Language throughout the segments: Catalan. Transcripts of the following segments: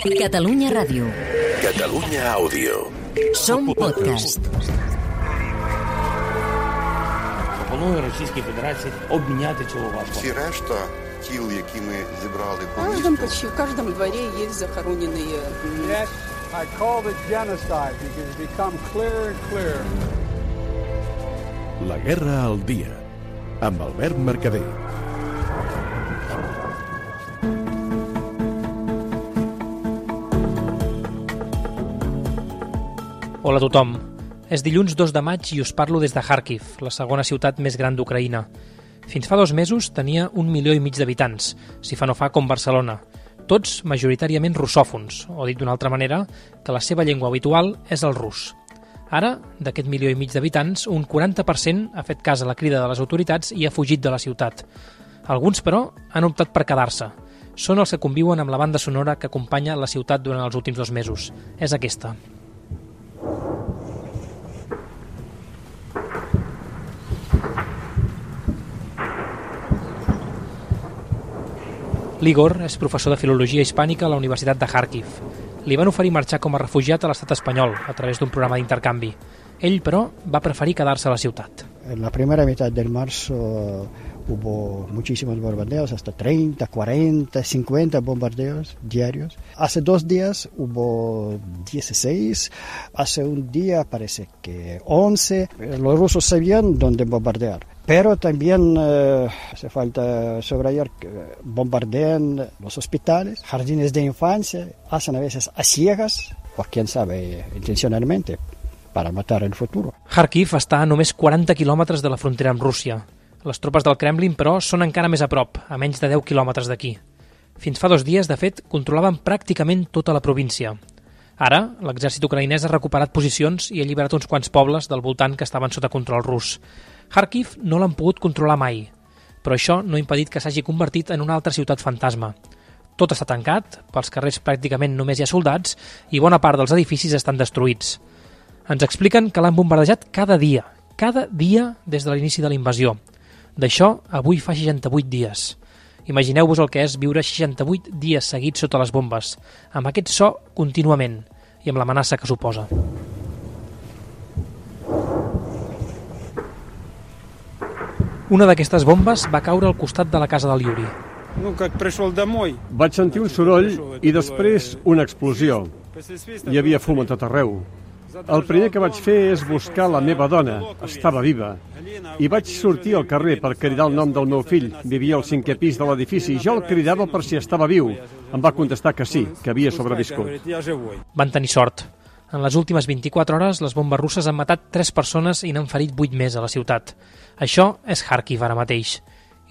Catalunya Ràdio. Catalunya Àudio. Som podcast. Пропоную Російській Федерації обміняти цього важко. Всі решта тіл, які ми зібрали В по каждом, місту, почти в каждом дворе есть захороненные м, Yes, I called it genocide because it's become clearer and clearer. La guerra al dia. Amb Albert Mercader. Hola a tothom. És dilluns 2 de maig i us parlo des de Kharkiv, la segona ciutat més gran d'Ucraïna. Fins fa dos mesos tenia un milió i mig d'habitants, si fa no fa com Barcelona. Tots majoritàriament russòfons, o dit d'una altra manera, que la seva llengua habitual és el rus. Ara, d'aquest milió i mig d'habitants, un 40% ha fet cas a la crida de les autoritats i ha fugit de la ciutat. Alguns, però, han optat per quedar-se. Són els que conviuen amb la banda sonora que acompanya la ciutat durant els últims dos mesos. És aquesta. L'Igor és professor de Filologia Hispànica a la Universitat de Kharkiv. Li van oferir marxar com a refugiat a l'estat espanyol a través d'un programa d'intercanvi. Ell, però, va preferir quedar-se a la ciutat. En la primera mitad del marzo hubo muchísimos bombardeos, hasta 30, 40, 50 bombardeos diarios. Hace dos días hubo 16, hace un día parece que 11. Los rusos sabían dónde bombardear. Pero también eh, hace falta subrayar que bombardean los hospitales, jardines de infancia, hacen a veces a ciegas, o quién sabe, intencionalmente, para matar el futuro. Kharkiv està a només 40 quilòmetres de la frontera amb Rússia. Les tropes del Kremlin, però, són encara més a prop, a menys de 10 quilòmetres d'aquí. Fins fa dos dies, de fet, controlaven pràcticament tota la província. Ara, l'exèrcit ucraïnès ha recuperat posicions i ha alliberat uns quants pobles del voltant que estaven sota control rus. Kharkiv no l'han pogut controlar mai, però això no ha impedit que s'hagi convertit en una altra ciutat fantasma. Tot està tancat, pels carrers pràcticament només hi ha soldats i bona part dels edificis estan destruïts. Ens expliquen que l'han bombardejat cada dia, cada dia des de l'inici de la invasió. D'això, avui fa 68 dies. Imagineu-vos el que és viure 68 dies seguits sota les bombes, amb aquest so contínuament i amb l'amenaça que suposa. Una d'aquestes bombes va caure al costat de la casa del Yuri. Vaig sentir un soroll i després una explosió. Hi havia fum a tot arreu. El primer que vaig fer és buscar la meva dona. Estava viva. I vaig sortir al carrer per cridar el nom del meu fill. Vivia al cinquè pis de l'edifici. Jo el cridava per si estava viu. Em va contestar que sí, que havia sobreviscut. Van tenir sort. En les últimes 24 hores, les bombes russes han matat 3 persones i n'han ferit 8 més a la ciutat. Això és Kharkiv ara mateix.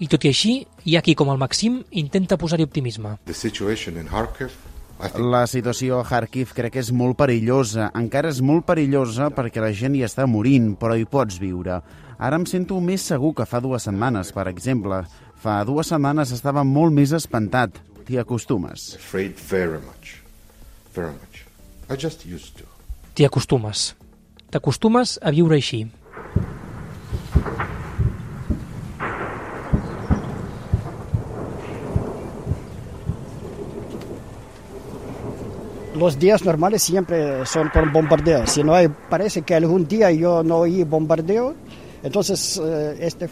I tot i així, hi ha qui, com el Maxim, intenta posar-hi optimisme. The situation in Kharkiv la situació a Kharkiv crec que és molt perillosa. Encara és molt perillosa perquè la gent hi està morint, però hi pots viure. Ara em sento més segur que fa dues setmanes, per exemple. Fa dues setmanes estava molt més espantat. T'hi acostumes. afraid very much, very much. I just used to. T'hi acostumes. T'acostumes a viure així. Los días normales siempre son con bombardeo. Si no hay, parece que algún día yo no oí bombardeo, entonces eh, este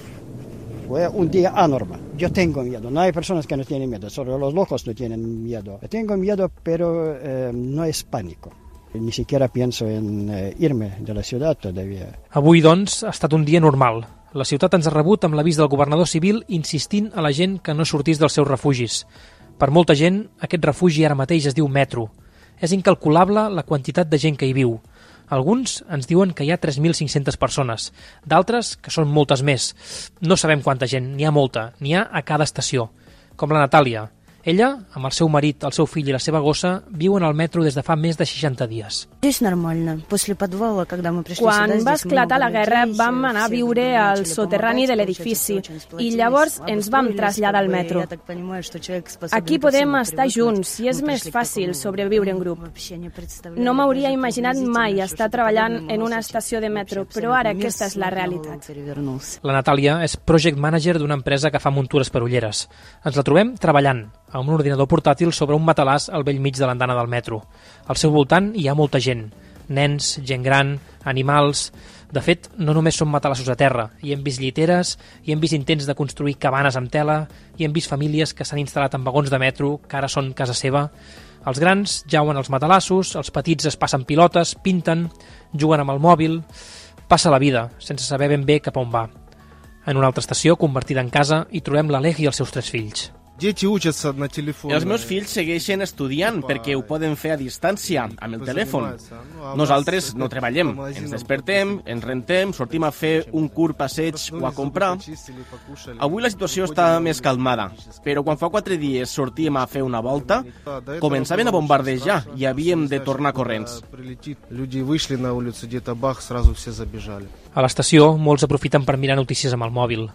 fue un día anormal. Yo tengo miedo. No hay personas que no tienen miedo, solo los locos no tienen miedo. Tengo miedo, pero eh, no es pánico. Ni siquiera pienso en eh, irme de la ciudad todavía. Avui, doncs, ha estat un dia normal. La ciutat ens ha rebut amb l'avís del governador civil insistint a la gent que no sortís dels seus refugis. Per molta gent, aquest refugi ara mateix es diu metro. És incalculable la quantitat de gent que hi viu. Alguns ens diuen que hi ha 3.500 persones, d'altres que són moltes més. No sabem quanta gent, n'hi ha molta, n'hi ha a cada estació. Com la Natàlia. Ella, amb el seu marit, el seu fill i la seva gossa, viuen al metro des de fa més de 60 dies. Здесь нормально. После подвала, когда мы пришли Quan сюда, va здесь esclatar la много guerra людей, vam все anar a друг viure друга al начали soterrani помогать, de получается, l'edifici очень i сплотились, llavors ens vam обустроились, traslladar al как бы, metro. Я так понимаю, что человек способен Aquí ко podem всему estar привыкнуть. junts i és Мы més пришли к fàcil такому sobreviure en уровню. grup. Вообще не представляю No m'hauria даже imaginat приблизительно, mai что estar что-то treballant подобное en могло una случиться. estació de metro, Вообще però ara абсолютно. Мир aquesta és la с одного realitat. перевернулся. La Natàlia és project manager d'una empresa que fa muntures per ulleres. Ens la trobem treballant, amb un ordinador portàtil sobre un matalàs al vell mig de l'andana del metro. Al seu voltant hi ha molta gent, nens, gent gran, animals... De fet, no només són matalassos a terra, hi hem vist lliteres, hi hem vist intents de construir cabanes amb tela, hi hem vist famílies que s'han instal·lat en vagons de metro, que ara són casa seva. Els grans jauen als matalassos, els petits es passen pilotes, pinten, juguen amb el mòbil... Passa la vida, sense saber ben bé cap on va. En una altra estació, convertida en casa, hi trobem l'Aleg i els seus tres fills. Els meus fills segueixen estudiant perquè ho poden fer a distància, amb el telèfon. Nosaltres no treballem, ens despertem, ens rentem, sortim a fer un curt passeig o a comprar. Avui la situació està més calmada, però quan fa quatre dies sortíem a fer una volta, començaven a bombardejar i havíem de tornar corrents. A l'estació, molts aprofiten per mirar notícies amb el mòbil.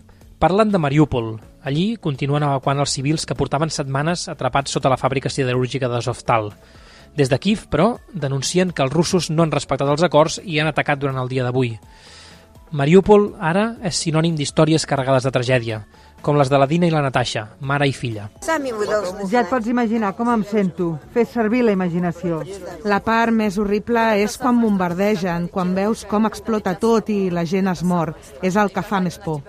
Parlen de Mariúpol. Allí continuen evacuant els civils que portaven setmanes atrapats sota la fàbrica siderúrgica de Zoftal. Des de Kiev, però, denuncien que els russos no han respectat els acords i han atacat durant el dia d'avui. Mariúpol ara és sinònim d'històries carregades de tragèdia, com les de la Dina i la Natasha, mare i filla. Ja et pots imaginar com em sento. Fes servir la imaginació. La part més horrible és quan bombardegen, quan veus com explota tot i la gent es mor. És el que fa més por.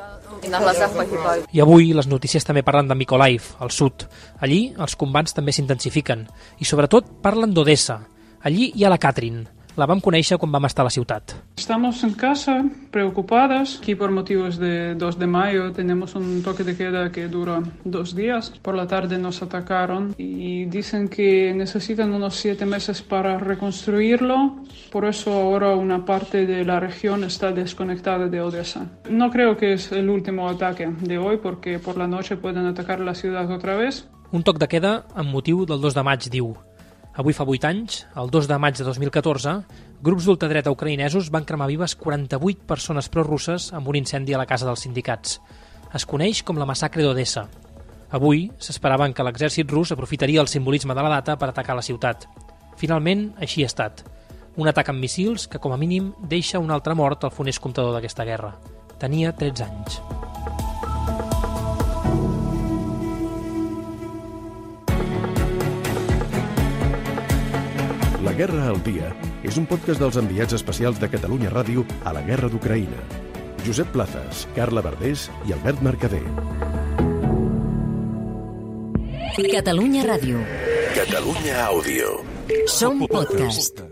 I avui les notícies també parlen de Mykolaiv, al sud. Allí els combats també s'intensifiquen. I sobretot parlen d'Odessa. Allí hi ha la Katrin. La vam conèixer quan vam estar a la ciutat. Estamos en casa, preocupadas. Aquí por motivos de 2 de mayo tenemos un toque de queda que dura dos días. Por la tarde nos atacaron y dicen que necesitan unos siete meses para reconstruirlo. Por eso ahora una parte de la región está desconectada de Odessa. No creo que es el último ataque de hoy porque por la noche pueden atacar la ciudad otra vez. Un toc de queda amb motiu del 2 de maig, diu. Avui fa 8 anys, el 2 de maig de 2014, grups d'ultradreta ucraïnesos van cremar vives 48 persones prorusses amb un incendi a la casa dels sindicats. Es coneix com la massacre d'Odessa. Avui s'esperaven que l'exèrcit rus aprofitaria el simbolisme de la data per atacar la ciutat. Finalment, així ha estat. Un atac amb missils que, com a mínim, deixa un altre mort al funest comptador d'aquesta guerra. Tenia 13 anys. Guerra al Dia és un podcast dels enviats especials de Catalunya Ràdio a la Guerra d'Ucraïna. Josep Plazas, Carla Verdés i Albert Mercader. Catalunya Ràdio. Catalunya Àudio. Som podcast.